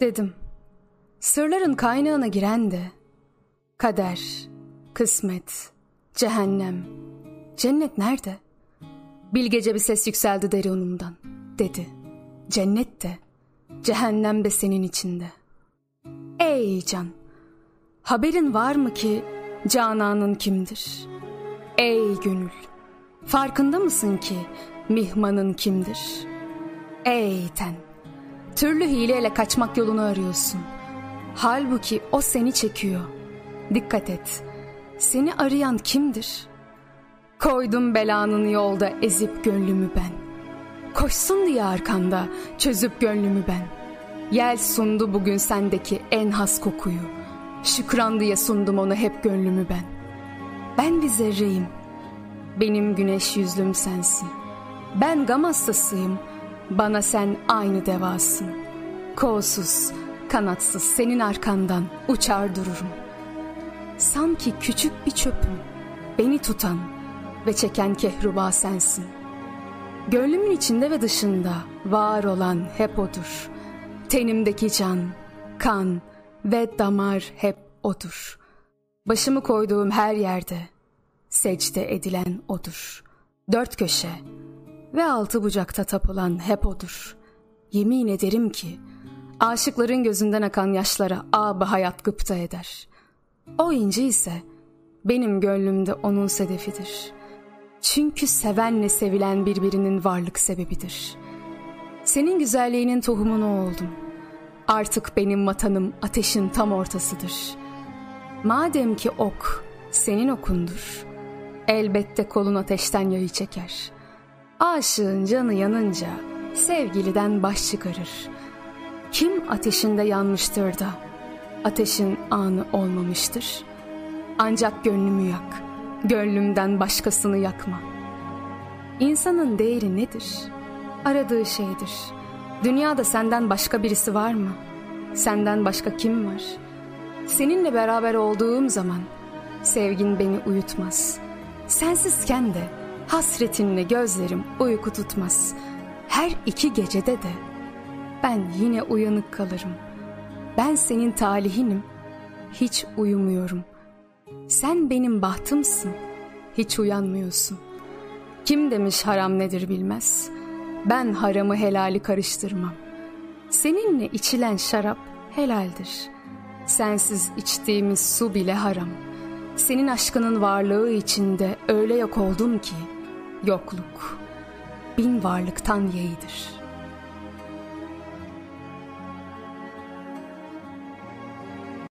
Dedim. Sırların kaynağına giren de kader, kısmet, cehennem, cennet nerede? Bilgece bir ses yükseldi derunumdan. Dedi. Cennet de, cehennem de senin içinde. Ey can! Haberin var mı ki Canan'ın kimdir? Ey gönül! Farkında mısın ki mihmanın kimdir? Ey ten! Türlü hileyle kaçmak yolunu arıyorsun. Halbuki o seni çekiyor. Dikkat et. Seni arayan kimdir? Koydum belanın yolda ezip gönlümü ben. Koşsun diye arkanda çözüp gönlümü ben. Yel sundu bugün sendeki en has kokuyu. Şükran diye sundum onu hep gönlümü ben. Ben bir zerreyim. Benim güneş yüzlüm sensin. Ben gam hastasıyım. Bana sen aynı devasın. Kolsuz, kanatsız senin arkandan uçar dururum. Sanki küçük bir çöpüm. Beni tutan ve çeken kehruba sensin. Gönlümün içinde ve dışında var olan hep odur. Tenimdeki can, kan ve damar hep odur. Başımı koyduğum her yerde secde edilen odur. Dört köşe ve altı bucakta tapılan hep odur. Yemin ederim ki aşıkların gözünden akan yaşlara ağabey hayat gıpta eder. O inci ise benim gönlümde onun sedefidir. Çünkü sevenle sevilen birbirinin varlık sebebidir. Senin güzelliğinin tohumunu oldum. Artık benim vatanım ateşin tam ortasıdır. Madem ki ok senin okundur, elbette kolun ateşten yayı çeker. Aşığın canı yanınca sevgiliden baş çıkarır. Kim ateşinde yanmıştır da ateşin anı olmamıştır. Ancak gönlümü yak, gönlümden başkasını yakma. İnsanın değeri nedir? Aradığı şeydir. Dünyada senden başka birisi var mı? Senden başka kim var? Seninle beraber olduğum zaman sevgin beni uyutmaz. Sensizken de hasretinle gözlerim uyku tutmaz. Her iki gecede de ben yine uyanık kalırım. Ben senin talihinim, hiç uyumuyorum. Sen benim bahtımsın, hiç uyanmıyorsun. Kim demiş haram nedir bilmez. Ben haramı helali karıştırmam. Seninle içilen şarap helaldir. Sensiz içtiğimiz su bile haram. Senin aşkının varlığı içinde öyle yok oldum ki yokluk bin varlıktan yeğidir.''